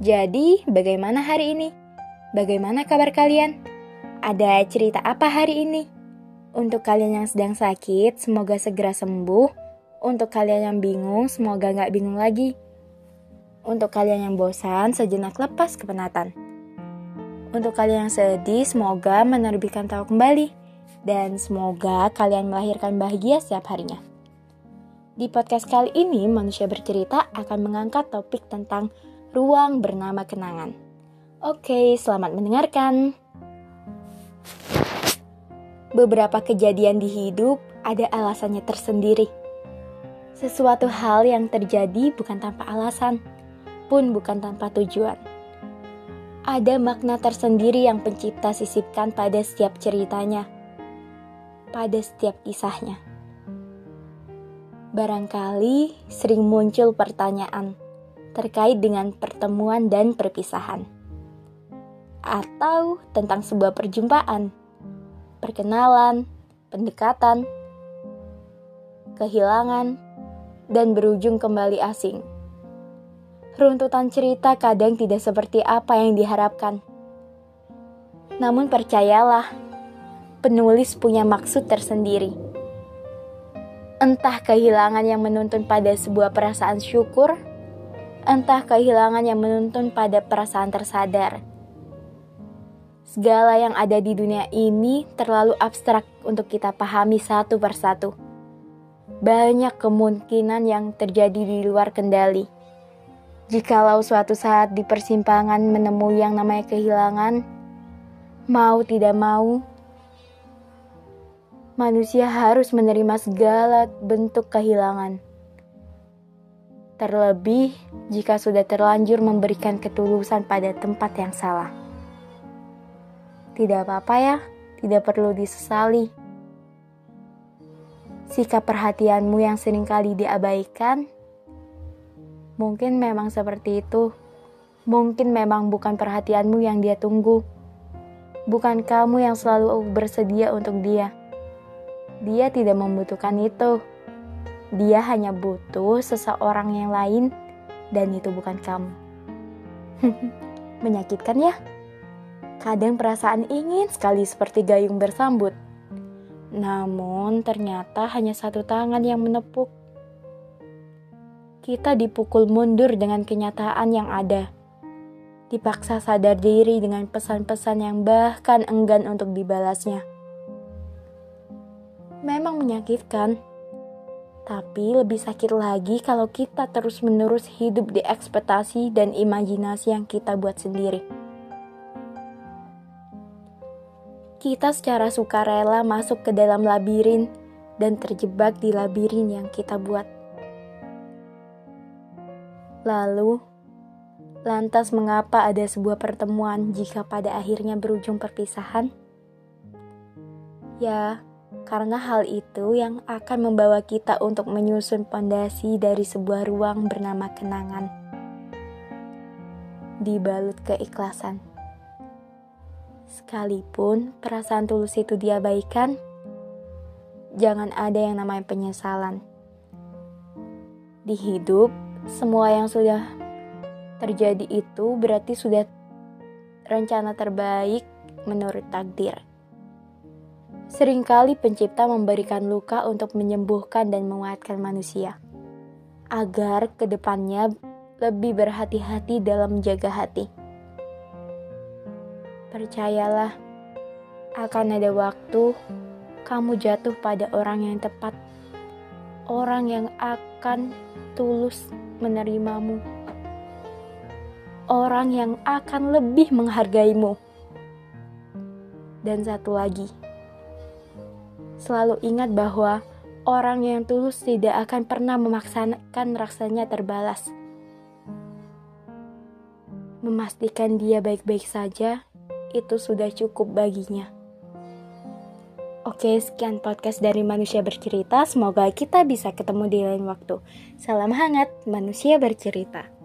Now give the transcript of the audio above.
Jadi, bagaimana hari ini? Bagaimana kabar kalian? Ada cerita apa hari ini? Untuk kalian yang sedang sakit, semoga segera sembuh. Untuk kalian yang bingung, semoga nggak bingung lagi. Untuk kalian yang bosan, sejenak lepas kepenatan. Untuk kalian yang sedih, semoga menerbitkan tahu kembali. Dan semoga kalian melahirkan bahagia setiap harinya. Di podcast kali ini, manusia bercerita akan mengangkat topik tentang ruang bernama kenangan. Oke, selamat mendengarkan. Beberapa kejadian di hidup ada alasannya tersendiri. Sesuatu hal yang terjadi bukan tanpa alasan, pun bukan tanpa tujuan. Ada makna tersendiri yang pencipta sisipkan pada setiap ceritanya, pada setiap kisahnya. Barangkali sering muncul pertanyaan, terkait dengan pertemuan dan perpisahan, atau tentang sebuah perjumpaan, perkenalan, pendekatan, kehilangan, dan berujung kembali asing. Runtutan cerita kadang tidak seperti apa yang diharapkan. Namun percayalah, penulis punya maksud tersendiri. Entah kehilangan yang menuntun pada sebuah perasaan syukur entah kehilangan yang menuntun pada perasaan tersadar. Segala yang ada di dunia ini terlalu abstrak untuk kita pahami satu persatu. Banyak kemungkinan yang terjadi di luar kendali. Jikalau suatu saat di persimpangan menemui yang namanya kehilangan, mau tidak mau, manusia harus menerima segala bentuk kehilangan terlebih jika sudah terlanjur memberikan ketulusan pada tempat yang salah. Tidak apa-apa ya, tidak perlu disesali. Sikap perhatianmu yang sering kali diabaikan, mungkin memang seperti itu. Mungkin memang bukan perhatianmu yang dia tunggu. Bukan kamu yang selalu bersedia untuk dia. Dia tidak membutuhkan itu. Dia hanya butuh seseorang yang lain, dan itu bukan kamu. Menyakitkan ya? Kadang perasaan ingin sekali seperti gayung bersambut. Namun ternyata hanya satu tangan yang menepuk. Kita dipukul mundur dengan kenyataan yang ada. Dipaksa sadar diri dengan pesan-pesan yang bahkan enggan untuk dibalasnya. Memang menyakitkan tapi lebih sakit lagi kalau kita terus-menerus hidup di ekspektasi dan imajinasi yang kita buat sendiri. Kita secara sukarela masuk ke dalam labirin dan terjebak di labirin yang kita buat. Lalu, lantas mengapa ada sebuah pertemuan jika pada akhirnya berujung perpisahan? Ya, karena hal itu yang akan membawa kita untuk menyusun pondasi dari sebuah ruang bernama kenangan. Dibalut keikhlasan. Sekalipun perasaan tulus itu diabaikan, jangan ada yang namanya penyesalan. Di hidup, semua yang sudah terjadi itu berarti sudah rencana terbaik menurut takdir. Seringkali pencipta memberikan luka untuk menyembuhkan dan menguatkan manusia, agar ke depannya lebih berhati-hati dalam menjaga hati. Percayalah, akan ada waktu kamu jatuh pada orang yang tepat, orang yang akan tulus menerimamu, orang yang akan lebih menghargaimu. Dan satu lagi, selalu ingat bahwa orang yang tulus tidak akan pernah memaksakan rasanya terbalas. memastikan dia baik-baik saja, itu sudah cukup baginya. Oke, sekian podcast dari Manusia Bercerita. Semoga kita bisa ketemu di lain waktu. Salam hangat, Manusia Bercerita.